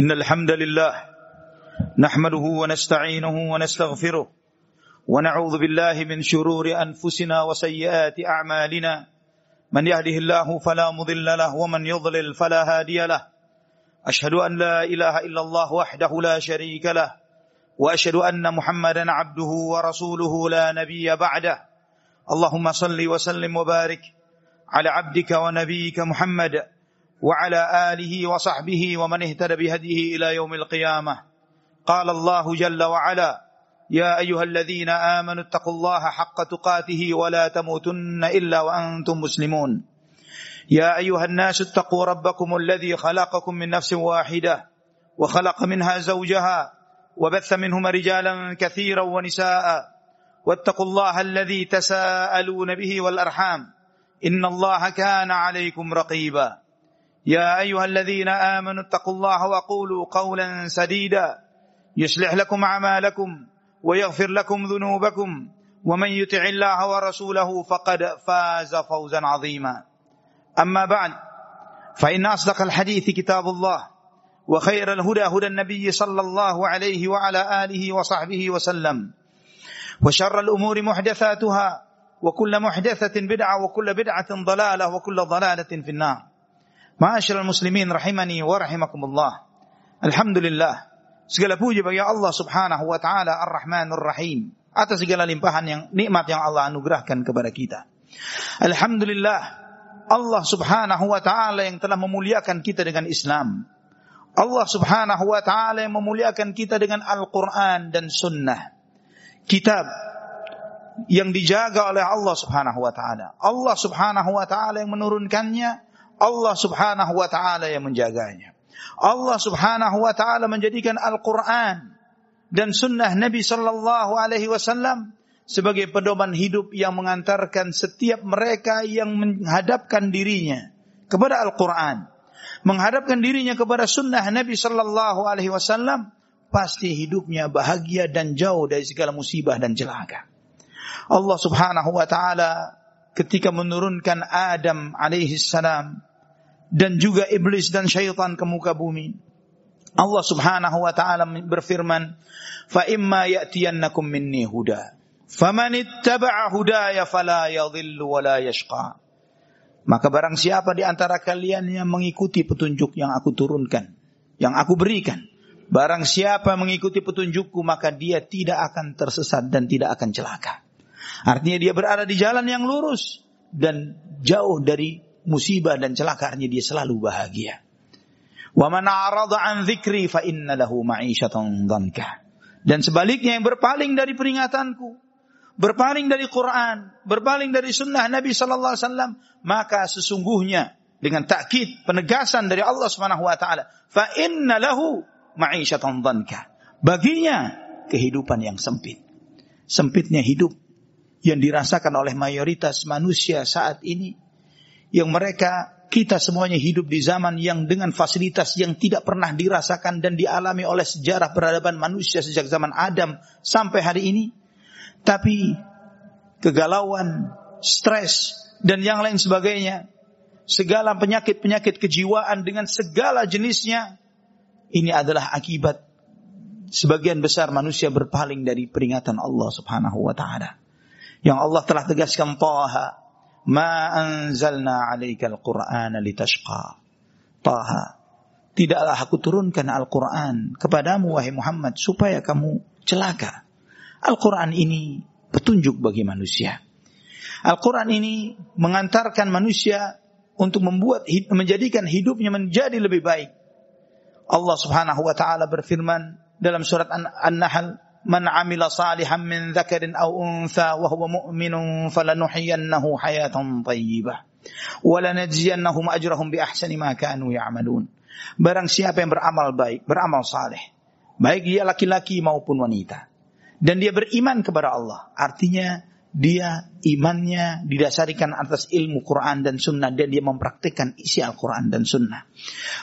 إن الحمد لله نحمده ونستعينه ونستغفره ونعوذ بالله من شرور أنفسنا وسيئات أعمالنا. من يهده الله فلا مضل له ومن يضلل فلا هادي له. أشهد أن لا إله إلا الله وحده لا شريك له وأشهد أن محمدا عبده ورسوله لا نبي بعده. اللهم صل وسلم وبارك على عبدك ونبيك محمد وعلى آله وصحبه ومن اهتدى بهديه إلى يوم القيامة. قال الله جل وعلا يا أيها الذين آمنوا اتقوا الله حق تقاته ولا تموتن إلا وأنتم مسلمون. يا أيها الناس اتقوا ربكم الذي خلقكم من نفس واحدة وخلق منها زوجها وبث منهما رجالا كثيرا ونساء. واتقوا الله الذي تساءلون به والأرحام. إن الله كان عليكم رقيبا. يا أيها الذين آمنوا اتقوا الله وقولوا قولا سديدا. يصلح لكم أعمالكم ويغفر لكم ذنوبكم. ومن يطع الله ورسوله فقد فاز فوزا عظيما. أما بعد فإن أصدق الحديث كتاب الله وخير الهدى هدى النبي صلى الله عليه وعلى آله وصحبه وسلم. وشر الأمور محدثاتها وكل محدثة بدعة وكل بدعة ضلالة وكل ضلالة في النار. Ma'asyiral muslimin rahimani wa rahimakumullah. Alhamdulillah. Segala puji bagi Allah Subhanahu wa taala Ar-Rahmanur Rahim atas segala limpahan yang nikmat yang Allah anugerahkan kepada kita. Alhamdulillah Allah Subhanahu wa taala yang telah memuliakan kita dengan Islam. Allah Subhanahu wa taala yang memuliakan kita dengan Al-Qur'an dan Sunnah. Kitab yang dijaga oleh Allah Subhanahu wa taala. Allah Subhanahu wa taala yang menurunkannya Allah Subhanahu wa taala yang menjaganya. Allah Subhanahu wa taala menjadikan Al-Qur'an dan sunnah Nabi sallallahu alaihi wasallam sebagai pedoman hidup yang mengantarkan setiap mereka yang menghadapkan dirinya kepada Al-Qur'an, menghadapkan dirinya kepada sunnah Nabi sallallahu alaihi wasallam, pasti hidupnya bahagia dan jauh dari segala musibah dan celaka. Allah Subhanahu wa taala ketika menurunkan Adam alaihi salam dan juga iblis dan syaitan ke muka bumi. Allah Subhanahu wa taala berfirman, "Fa imma ya'tiyannakum minni huda, faman ittaba'a hudaya fala yadhillu wa la yashqa." Maka barang siapa di antara kalian yang mengikuti petunjuk yang aku turunkan, yang aku berikan, barang siapa mengikuti petunjukku maka dia tidak akan tersesat dan tidak akan celaka. Artinya dia berada di jalan yang lurus dan jauh dari musibah dan celaka artinya dia selalu bahagia. Wa man an dzikri fa inna lahu ma'isyatan. Dan sebaliknya yang berpaling dari peringatanku, berpaling dari Quran, berpaling dari sunnah Nabi sallallahu alaihi wasallam, maka sesungguhnya dengan takkid penegasan dari Allah Subhanahu wa taala, fa inna lahu ma'isyatan. Baginya kehidupan yang sempit. Sempitnya hidup yang dirasakan oleh mayoritas manusia saat ini yang mereka kita semuanya hidup di zaman yang dengan fasilitas yang tidak pernah dirasakan dan dialami oleh sejarah peradaban manusia sejak zaman Adam sampai hari ini. Tapi kegalauan, stres dan yang lain sebagainya segala penyakit-penyakit kejiwaan dengan segala jenisnya ini adalah akibat sebagian besar manusia berpaling dari peringatan Allah Subhanahu wa taala. Yang Allah telah tegaskan Taha ma anzalna 'alaikal qur'ana litashqa. Taha tidaklah aku turunkan Al-Qur'an kepadamu wahai Muhammad supaya kamu celaka. Al-Qur'an ini petunjuk bagi manusia. Al-Qur'an ini mengantarkan manusia untuk membuat menjadikan hidupnya menjadi lebih baik. Allah Subhanahu wa taala berfirman dalam surat An-Nahl man amila salihan min dzakarin aw untha wa huwa mu'minun falanuhyiyannahu hayatan thayyibah wa lanajziyannahum ajrahum bi ahsani. Barang siapa yang beramal baik, beramal saleh, baik dia laki-laki maupun wanita dan dia beriman kepada Allah, artinya dia imannya didasarikan atas ilmu Quran dan Sunnah dan dia mempraktikkan isi Al-Quran dan Sunnah.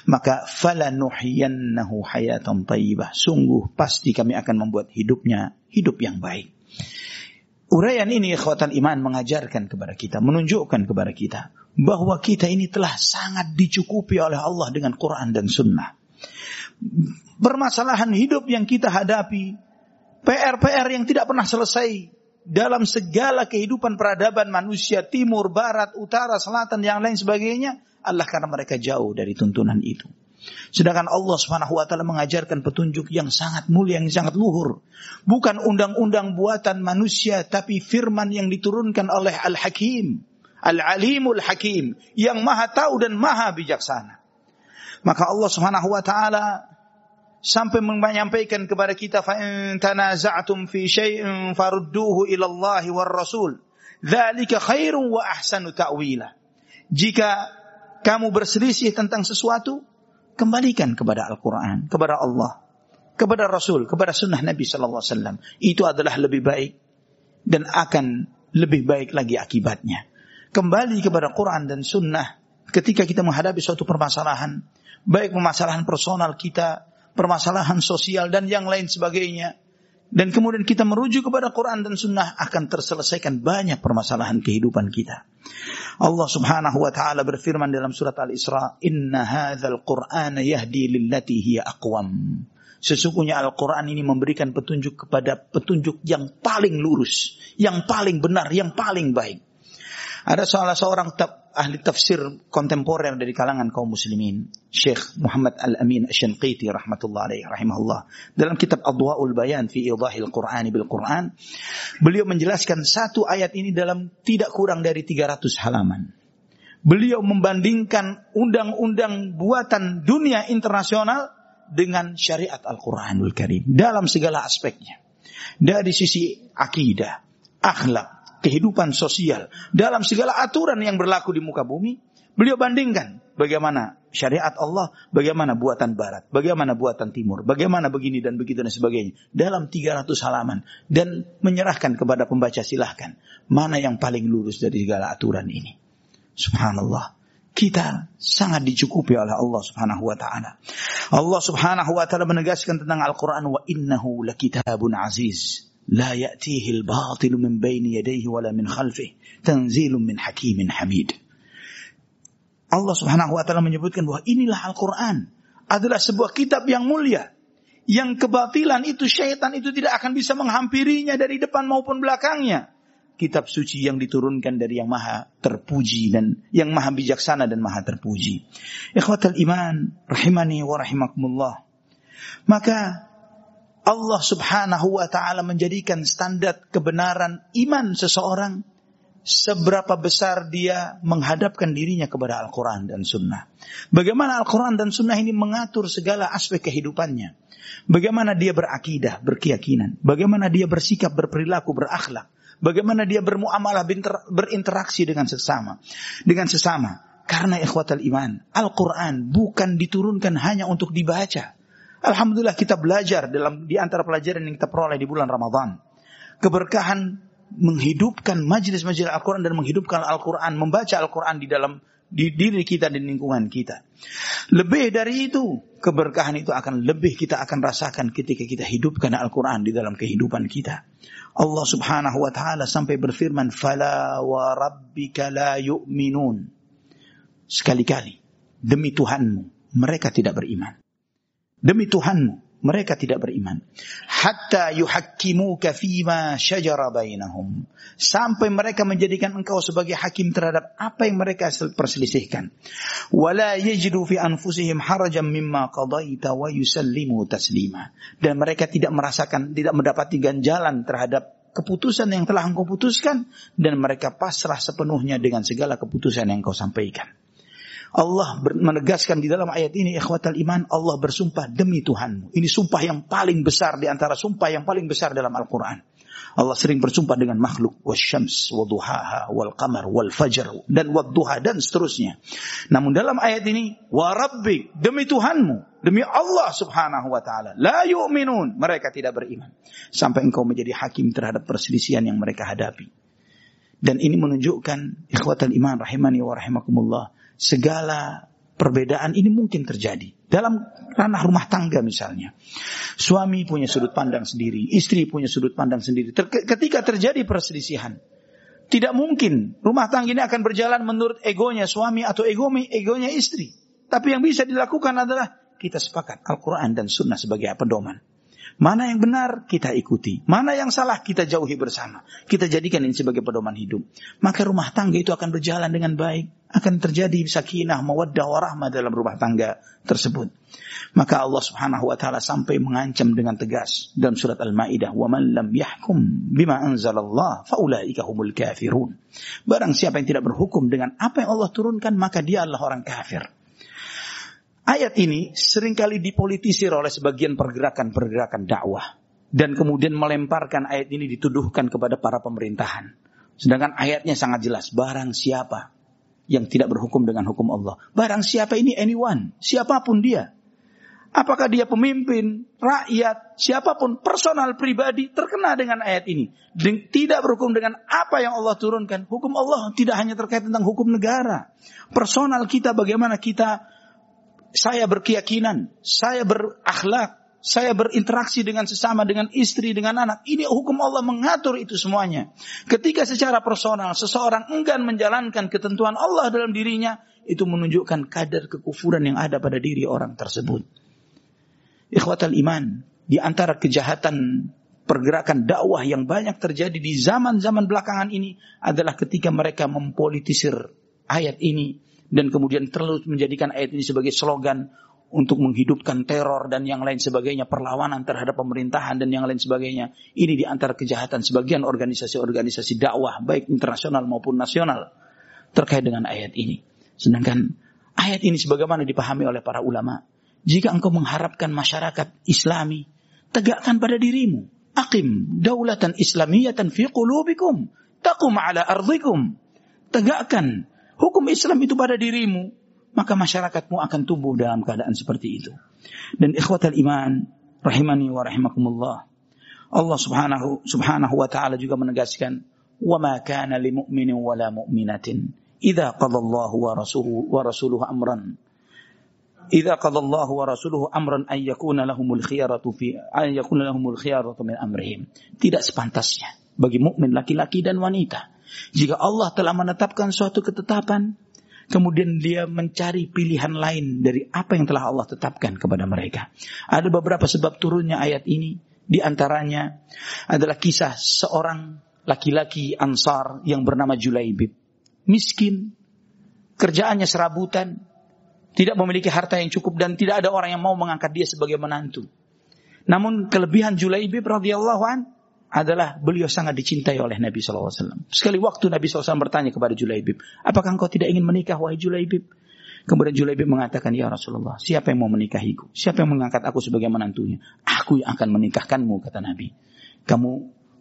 Maka falanuhyiyannahu hayatan tayyibah. Sungguh pasti kami akan membuat hidupnya hidup yang baik. Uraian ini ikhwatan iman mengajarkan kepada kita, menunjukkan kepada kita bahwa kita ini telah sangat dicukupi oleh Allah dengan Quran dan Sunnah. permasalahan hidup yang kita hadapi, PR-PR yang tidak pernah selesai dalam segala kehidupan peradaban manusia timur, barat, utara, selatan, yang lain sebagainya adalah karena mereka jauh dari tuntunan itu. Sedangkan Allah Subhanahu wa taala mengajarkan petunjuk yang sangat mulia, yang sangat luhur. Bukan undang-undang buatan manusia tapi firman yang diturunkan oleh Al-Hakim, Al-Alimul Hakim, yang Maha tahu dan Maha bijaksana. Maka Allah Subhanahu wa taala sampai menyampaikan kepada kita fa in tanaza'tum fi syai'in farudduhu ila Allah war Rasul. Dzalika khairun wa ahsanu ta'wila. Jika kamu berselisih tentang sesuatu, kembalikan kepada Al-Quran, kepada Allah, kepada Rasul, kepada sunnah Nabi Sallallahu Alaihi Wasallam. Itu adalah lebih baik dan akan lebih baik lagi akibatnya. Kembali kepada Quran dan sunnah ketika kita menghadapi suatu permasalahan, baik permasalahan personal kita, permasalahan sosial dan yang lain sebagainya. Dan kemudian kita merujuk kepada Quran dan Sunnah akan terselesaikan banyak permasalahan kehidupan kita. Allah Subhanahu wa taala berfirman dalam surat Al-Isra, "Inna hadzal Qur'ana yahdi lillati hiya aqwam." Sesungguhnya Al-Quran ini memberikan petunjuk kepada petunjuk yang paling lurus, yang paling benar, yang paling baik. Ada salah seorang ahli tafsir kontemporer dari kalangan kaum muslimin, Syekh Muhammad Al-Amin Asy-Syanqiti rahmatullah alaihi rahimahullah. Dalam kitab Adwaul Bayan fi Idahil Qur'an bil Qur'an, beliau menjelaskan satu ayat ini dalam tidak kurang dari 300 halaman. Beliau membandingkan undang-undang buatan dunia internasional dengan syariat Al-Qur'anul Karim dalam segala aspeknya. Dari sisi akidah, akhlak, kehidupan sosial, dalam segala aturan yang berlaku di muka bumi, beliau bandingkan bagaimana syariat Allah, bagaimana buatan barat, bagaimana buatan timur, bagaimana begini dan begitu dan sebagainya. Dalam 300 halaman. Dan menyerahkan kepada pembaca silahkan. Mana yang paling lurus dari segala aturan ini. Subhanallah. Kita sangat dicukupi oleh Allah subhanahu wa ta'ala. Allah subhanahu wa ta'ala menegaskan tentang Al-Quran. Wa innahu lakitabun aziz. لا يأتيه الباطل من بين يديه ولا من خلفه تنزيل من حكيم حميد Allah subhanahu wa ta'ala menyebutkan bahwa inilah Al-Quran adalah sebuah kitab yang mulia. Yang kebatilan itu syaitan itu tidak akan bisa menghampirinya dari depan maupun belakangnya. Kitab suci yang diturunkan dari yang maha terpuji dan yang maha bijaksana dan maha terpuji. Ikhwatal iman, rahimani wa rahimakumullah. Maka Allah subhanahu wa ta'ala menjadikan standar kebenaran iman seseorang seberapa besar dia menghadapkan dirinya kepada Al-Quran dan Sunnah. Bagaimana Al-Quran dan Sunnah ini mengatur segala aspek kehidupannya. Bagaimana dia berakidah, berkeyakinan. Bagaimana dia bersikap, berperilaku, berakhlak. Bagaimana dia bermuamalah, berinteraksi dengan sesama. Dengan sesama. Karena ikhwatal iman, Al-Quran bukan diturunkan hanya untuk dibaca. Alhamdulillah kita belajar dalam di antara pelajaran yang kita peroleh di bulan Ramadan. Keberkahan menghidupkan majlis-majlis Al-Quran dan menghidupkan Al-Quran, membaca Al-Quran di dalam di diri kita dan lingkungan kita. Lebih dari itu, keberkahan itu akan lebih kita akan rasakan ketika kita hidupkan Al-Quran di dalam kehidupan kita. Allah subhanahu wa ta'ala sampai berfirman, Fala wa rabbika la yu'minun. Sekali-kali, demi Tuhanmu, mereka tidak beriman. Demi Tuhanmu, mereka tidak beriman. Hatta yuhakkimuka fima syajara bainahum. Sampai mereka menjadikan engkau sebagai hakim terhadap apa yang mereka perselisihkan. Wala yajidu fi anfusihim harajan mimma qadaita wa yusallimu taslima. Dan mereka tidak merasakan, tidak mendapati ganjalan terhadap keputusan yang telah engkau putuskan. Dan mereka pasrah sepenuhnya dengan segala keputusan yang engkau sampaikan. Allah menegaskan di dalam ayat ini ikhwatal iman Allah bersumpah demi Tuhanmu. Ini sumpah yang paling besar di antara sumpah yang paling besar dalam Al-Qur'an. Allah sering bersumpah dengan makhluk wasyams waduhaha wal qamar wal fajr dan wadduha dan seterusnya. Namun dalam ayat ini wa rabbi demi Tuhanmu, demi Allah Subhanahu wa taala, la yu'minun, mereka tidak beriman sampai engkau menjadi hakim terhadap perselisihan yang mereka hadapi. Dan ini menunjukkan ikhwatal iman rahimani wa rahimakumullah segala perbedaan ini mungkin terjadi. Dalam ranah rumah tangga misalnya. Suami punya sudut pandang sendiri, istri punya sudut pandang sendiri. Ter ketika terjadi perselisihan, tidak mungkin rumah tangga ini akan berjalan menurut egonya suami atau egomi, egonya istri. Tapi yang bisa dilakukan adalah kita sepakat Al-Quran dan Sunnah sebagai pedoman. Mana yang benar kita ikuti, mana yang salah kita jauhi bersama. Kita jadikan ini sebagai pedoman hidup. Maka rumah tangga itu akan berjalan dengan baik, akan terjadi sakinah, mawaddah, warahmah dalam rumah tangga tersebut. Maka Allah Subhanahu wa taala sampai mengancam dengan tegas dalam surat Al-Maidah, "Wa man lam yahkum bima anzalallah faulaika humul kafirun." Barang siapa yang tidak berhukum dengan apa yang Allah turunkan, maka dia adalah orang kafir. Ayat ini sering kali dipolitisir oleh sebagian pergerakan-pergerakan dakwah. Dan kemudian melemparkan ayat ini dituduhkan kepada para pemerintahan. Sedangkan ayatnya sangat jelas. Barang siapa yang tidak berhukum dengan hukum Allah. Barang siapa ini anyone. Siapa pun dia. Apakah dia pemimpin, rakyat, siapa pun, personal, pribadi, terkena dengan ayat ini. Tidak berhukum dengan apa yang Allah turunkan. Hukum Allah tidak hanya terkait tentang hukum negara. Personal kita, bagaimana kita saya berkeyakinan, saya berakhlak, saya berinteraksi dengan sesama, dengan istri, dengan anak. Ini hukum Allah mengatur itu semuanya. Ketika secara personal seseorang enggan menjalankan ketentuan Allah dalam dirinya, itu menunjukkan kadar kekufuran yang ada pada diri orang tersebut. Ikhwatal iman, di antara kejahatan pergerakan dakwah yang banyak terjadi di zaman-zaman belakangan ini adalah ketika mereka mempolitisir ayat ini dan kemudian terus menjadikan ayat ini sebagai slogan untuk menghidupkan teror dan yang lain sebagainya, perlawanan terhadap pemerintahan dan yang lain sebagainya. Ini di antara kejahatan sebagian organisasi-organisasi dakwah baik internasional maupun nasional terkait dengan ayat ini. Sedangkan ayat ini sebagaimana dipahami oleh para ulama, jika engkau mengharapkan masyarakat Islami, tegakkan pada dirimu. Akim daulatan islamiyatan fi qulubikum. Taqum ala ardikum. Tegakkan hukum Islam itu pada dirimu, maka masyarakatmu akan tumbuh dalam keadaan seperti itu. Dan ikhwatal iman, rahimani wa rahimakumullah. Allah Subhanahu Subhanahu wa taala juga menegaskan, "Wa ma kana lil mu'minin wa la mu'minatin idza qadallahu wa rasuluhu wa rasuluhu amran." Idza qadallahu wa rasuluhu amran ay yakuna lahumul khiyaratu fi ay yakuna lahumul khiyaratu min amrihim. Tidak sepantasnya bagi mukmin laki-laki dan wanita jika Allah telah menetapkan suatu ketetapan, kemudian dia mencari pilihan lain dari apa yang telah Allah tetapkan kepada mereka. Ada beberapa sebab turunnya ayat ini, di antaranya adalah kisah seorang laki-laki Ansar yang bernama Julaibib. Miskin, kerjaannya serabutan, tidak memiliki harta yang cukup dan tidak ada orang yang mau mengangkat dia sebagai menantu. Namun kelebihan Julaibib radhiyallahu an adalah beliau sangat dicintai oleh Nabi SAW. Sekali waktu Nabi SAW bertanya kepada Julaibib, apakah engkau tidak ingin menikah wahai Julaibib? Kemudian Julaibib mengatakan, ya Rasulullah, siapa yang mau menikahiku? Siapa yang mengangkat aku sebagai menantunya? Aku yang akan menikahkanmu, kata Nabi. Kamu,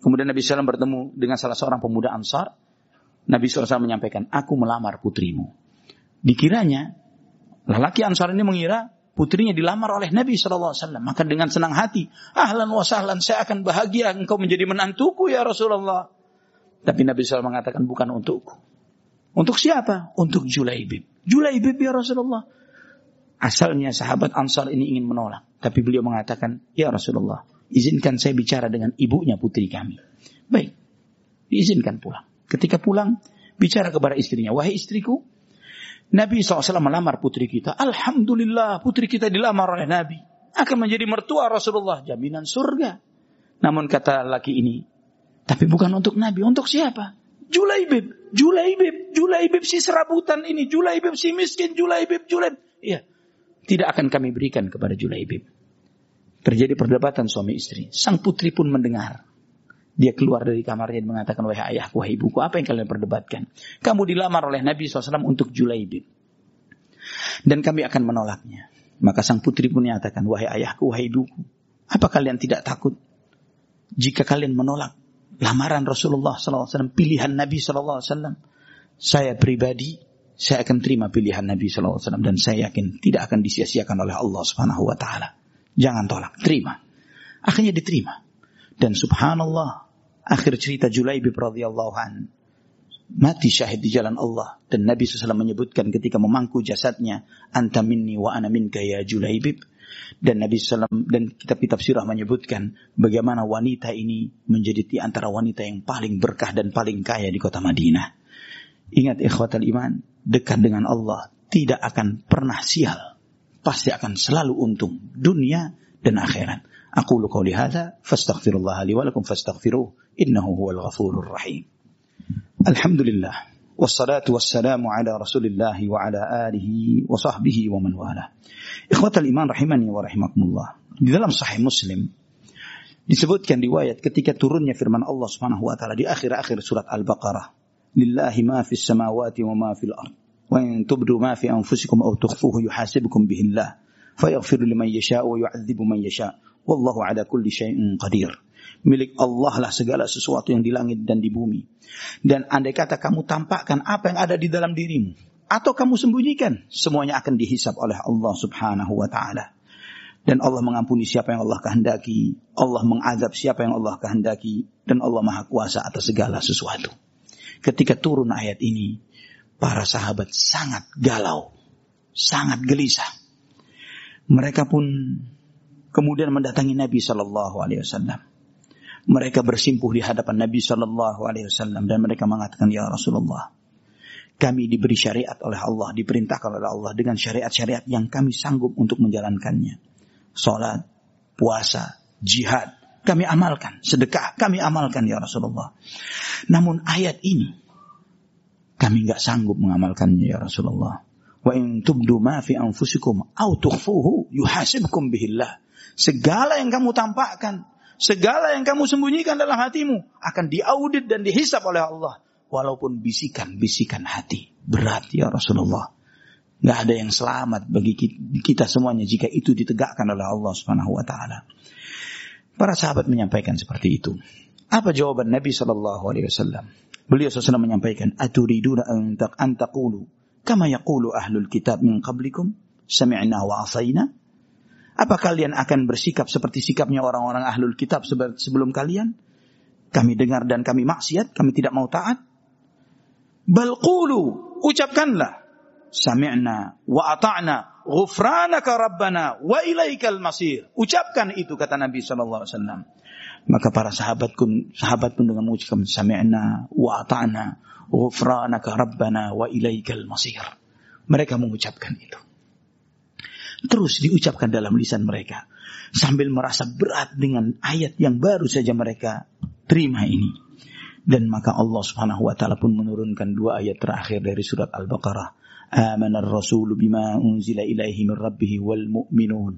kemudian Nabi SAW bertemu dengan salah seorang pemuda Ansar. Nabi SAW menyampaikan, aku melamar putrimu. Dikiranya, lelaki Ansar ini mengira putrinya dilamar oleh Nabi SAW. Maka dengan senang hati, ahlan wa sahlan, saya akan bahagia engkau menjadi menantuku ya Rasulullah. Tapi Nabi SAW mengatakan bukan untukku. Untuk siapa? Untuk Julaibib. Julaibib ya Rasulullah. Asalnya sahabat Ansar ini ingin menolak. Tapi beliau mengatakan, ya Rasulullah, izinkan saya bicara dengan ibunya putri kami. Baik, diizinkan pulang. Ketika pulang, bicara kepada istrinya, wahai istriku, Nabi SAW melamar putri kita. Alhamdulillah putri kita dilamar oleh Nabi. Akan menjadi mertua Rasulullah. Jaminan surga. Namun kata laki ini. Tapi bukan untuk Nabi. Untuk siapa? Julaibib. Julaibib. Julaibib si serabutan ini. Julaibib si miskin. Julaibib. Julaibib. Iya. Tidak akan kami berikan kepada Julaibib. Terjadi perdebatan suami istri. Sang putri pun mendengar. Dia keluar dari kamarnya dan mengatakan, wahai ayahku, wahai ibuku, apa yang kalian perdebatkan? Kamu dilamar oleh Nabi SAW untuk Julaibib. Dan kami akan menolaknya. Maka sang putri pun menyatakan, wahai ayahku, wahai ibuku, apa kalian tidak takut jika kalian menolak lamaran Rasulullah SAW, pilihan Nabi SAW? Saya pribadi, saya akan terima pilihan Nabi SAW dan saya yakin tidak akan disia-siakan oleh Allah Subhanahu Wa Taala. Jangan tolak, terima. Akhirnya diterima. Dan subhanallah, Akhir cerita Julaibib radhiyallahu an mati syahid di jalan Allah dan Nabi SAW menyebutkan ketika memangku jasadnya anta minni wa ana minka ya Julaibib dan Nabi SAW dan kitab-kitab sirah menyebutkan bagaimana wanita ini menjadi di antara wanita yang paling berkah dan paling kaya di kota Madinah. Ingat ikhwatal iman, dekat dengan Allah tidak akan pernah sial. pasti akan selalu untung dunia dan akhirat. Aku lu qauli hadza fastaghfirullah li huwal ghafurur rahim. Alhamdulillah wassalatu wassalamu ala Rasulillah wa ala alihi wa sahbihi wa man wala. Ikhwatal iman rahimani wa rahimakumullah. Di dalam sahih Muslim disebutkan riwayat ketika turunnya firman Allah Subhanahu wa taala di akhir-akhir surat Al-Baqarah. Lillahi ma fis samawati wa ma fil ard. Wa in tubdu ma fi anfusikum aw tukhfuhu yuhasibukum bihi Allah. Fayaghfiru liman yasha wa yu'adzibu man yasha. Wallahu ala kulli syai'in qadir. Milik Allah lah segala sesuatu yang di langit dan di bumi. Dan andai kata kamu tampakkan apa yang ada di dalam dirimu. Atau kamu sembunyikan. Semuanya akan dihisap oleh Allah subhanahu wa ta'ala. Dan Allah mengampuni siapa yang Allah kehendaki. Allah mengazab siapa yang Allah kehendaki. Dan Allah maha kuasa atas segala sesuatu. Ketika turun ayat ini. Para sahabat sangat galau. Sangat gelisah. Mereka pun kemudian mendatangi Nabi Shallallahu Alaihi Wasallam. Mereka bersimpuh di hadapan Nabi Shallallahu Alaihi Wasallam dan mereka mengatakan ya Rasulullah, kami diberi syariat oleh Allah, diperintahkan oleh Allah dengan syariat-syariat yang kami sanggup untuk menjalankannya. Salat, puasa, jihad, kami amalkan, sedekah, kami amalkan ya Rasulullah. Namun ayat ini kami nggak sanggup mengamalkannya ya Rasulullah. Wa in tubdu ma fi anfusikum au tukhfuhu yuhasibkum bihillah. Segala yang kamu tampakkan, segala yang kamu sembunyikan dalam hatimu akan diaudit dan dihisap oleh Allah. Walaupun bisikan-bisikan hati. Berat ya Rasulullah. Gak ada yang selamat bagi kita semuanya jika itu ditegakkan oleh Allah Subhanahu wa taala. Para sahabat menyampaikan seperti itu. Apa jawaban Nabi Shallallahu alaihi wasallam? Beliau SAW menyampaikan, "Aturiduna an taqulu kama yaqulu ahlul kitab min qablikum sami'na wa asayna?" Apa kalian akan bersikap seperti sikapnya orang-orang ahlul kitab sebelum kalian? Kami dengar dan kami maksiat, kami tidak mau taat. Balqulu, ucapkanlah. Sami'na wa ata'na ghufranaka rabbana wa ilaikal masir. Ucapkan itu kata Nabi wasallam. Maka para sahabat pun sahabat pun dengan mengucapkan sami'na wa ata'na ghufranaka rabbana wa ilaikal masir. Mereka mengucapkan itu terus diucapkan dalam lisan mereka sambil merasa berat dengan ayat yang baru saja mereka terima ini. Dan maka Allah Subhanahu wa taala pun menurunkan dua ayat terakhir dari surat Al-Baqarah. Amana ar-rasulu bima unzila ilaihi min rabbih wal mu'minun.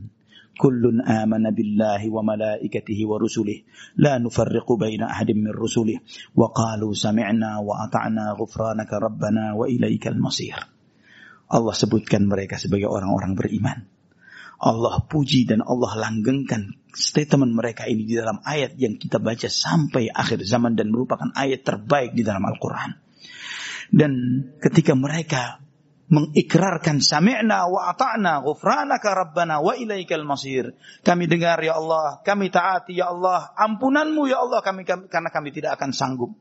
Kullun amana billahi wa malaikatihi wa rusulih. La nufarriqu baina ahadin min rusulih. Wa qalu sami'na wa ata'na ghufranaka rabbana wa ilaikal masir. Allah sebutkan mereka sebagai orang-orang beriman. Allah puji dan Allah langgengkan statement mereka ini di dalam ayat yang kita baca sampai akhir zaman dan merupakan ayat terbaik di dalam Al-Quran. Dan ketika mereka mengikrarkan sami'na wa ata'na ghufranaka rabbana wa ilaikal masir. Kami dengar ya Allah, kami taati ya Allah, ampunanmu ya Allah kami, kami karena kami tidak akan sanggup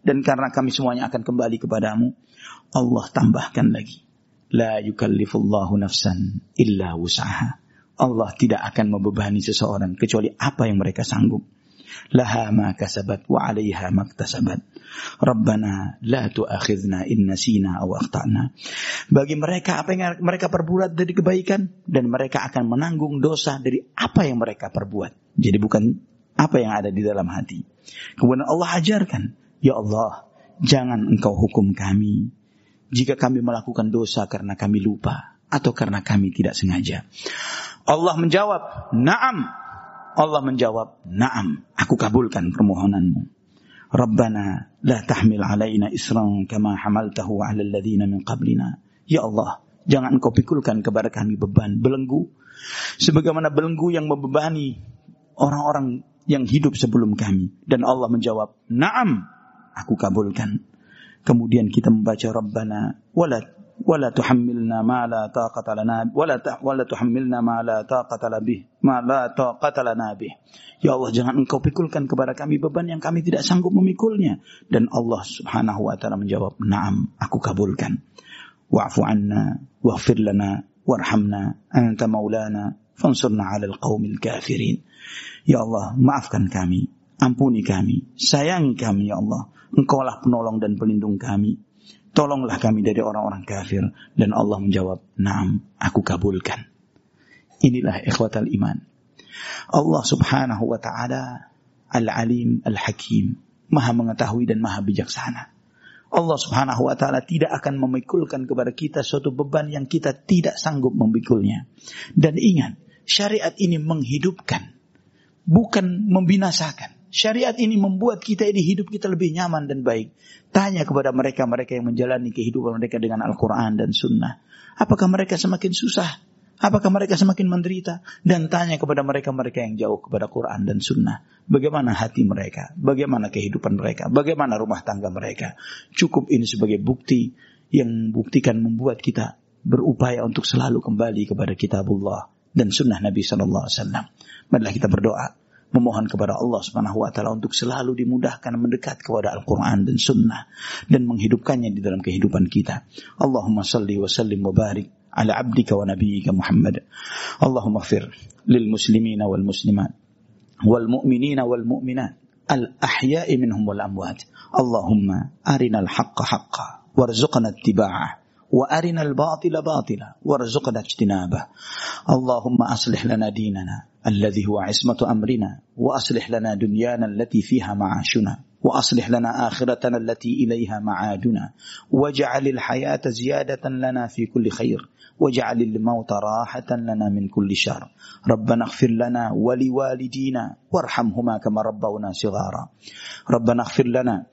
dan karena kami semuanya akan kembali kepadamu. Allah tambahkan lagi La yukallifullahu nafsan illa wus'aha. Allah tidak akan membebani seseorang kecuali apa yang mereka sanggup. Laha ma kasabat wa 'alaiha maktasabat. Rabbana la tu'akhidna in nasina aw akhtana. Bagi mereka apa yang mereka perbuat dari kebaikan dan mereka akan menanggung dosa dari apa yang mereka perbuat. Jadi bukan apa yang ada di dalam hati. Kemudian Allah ajarkan, ya Allah, jangan engkau hukum kami jika kami melakukan dosa karena kami lupa atau karena kami tidak sengaja. Allah menjawab, "Na'am." Allah menjawab, "Na'am, aku kabulkan permohonanmu." Rabbana la tahmil alaina isran kama hamaltahu 'ala alladhina min qablina. Ya Allah, jangan engkau pikulkan kepada kami beban belenggu sebagaimana belenggu yang membebani orang-orang yang hidup sebelum kami. Dan Allah menjawab, "Na'am, aku kabulkan." Kemudian kita membaca Rabbana wala wala tuhammilna ma la taqata lana wala ta, wala tuhammilna ma la taqata bih ma la taqata lana. Ya Allah jangan engkau pikulkan kepada kami beban yang kami tidak sanggup memikulnya. Dan Allah Subhanahu wa taala menjawab, "Na'am, aku kabulkan." Wa'fu anna waghfir lana warhamna anta maulana fansurna 'alal qaumil kafirin. Ya Allah, maafkan kami, ampuni kami, sayangi kami ya Allah Engkaulah penolong dan pelindung kami. Tolonglah kami dari orang-orang kafir. Dan Allah menjawab, Naam, aku kabulkan. Inilah ikhwatal iman. Allah subhanahu wa ta'ala al-alim al-hakim. Maha mengetahui dan maha bijaksana. Allah subhanahu wa ta'ala tidak akan memikulkan kepada kita suatu beban yang kita tidak sanggup memikulnya. Dan ingat, syariat ini menghidupkan. Bukan membinasakan. Syariat ini membuat kita ini hidup kita lebih nyaman dan baik. Tanya kepada mereka-mereka yang menjalani kehidupan mereka dengan Al-Quran dan Sunnah. Apakah mereka semakin susah? Apakah mereka semakin menderita? Dan tanya kepada mereka-mereka yang jauh kepada Quran dan Sunnah. Bagaimana hati mereka? Bagaimana kehidupan mereka? Bagaimana rumah tangga mereka? Cukup ini sebagai bukti yang buktikan membuat kita berupaya untuk selalu kembali kepada kitabullah dan sunnah Nabi Sallallahu Alaihi Wasallam. Marilah kita berdoa memohon kepada Allah Subhanahu wa taala untuk selalu dimudahkan mendekat kepada Al-Qur'an dan sunnah dan menghidupkannya di dalam kehidupan kita. Allahumma salli wa sallim wa barik ala abdika wa nabiyyika Muhammad. Allahumma ighfir lil muslimina wal muslimat wal mu'minina wal mu'minat al ahya'i minhum wal amwat. Allahumma arinal haqqa haqqa warzuqna ittiba'ah وأرنا الباطل باطلا وارزقنا اجتنابه. اللهم أصلح لنا ديننا الذي هو عصمة أمرنا وأصلح لنا دنيانا التي فيها معاشنا وأصلح لنا آخرتنا التي إليها معادنا. واجعل الحياة زيادة لنا في كل خير واجعل الموت راحة لنا من كل شر. ربنا اغفر لنا ولوالدينا وارحمهما كما ربونا صغارا. ربنا اغفر لنا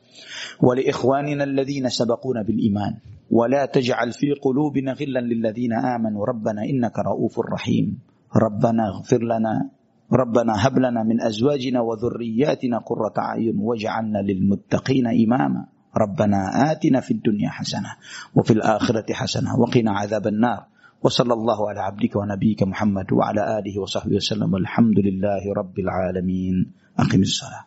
ولإخواننا الذين سبقونا بالإيمان. ولا تجعل في قلوبنا غلا للذين آمنوا. ربنا إنك رؤوف رحيم. ربنا اغفر لنا. ربنا هب لنا من أزواجنا وذرياتنا قرة أعين واجعلنا للمتقين إماما. ربنا آتنا في الدنيا حسنة وفي الآخرة حسنة وقنا عذاب النار. وصلى الله على عبدك ونبيك محمد وعلى آله وصحبه وسلم. والحمد لله رب العالمين. أقم الصلاة.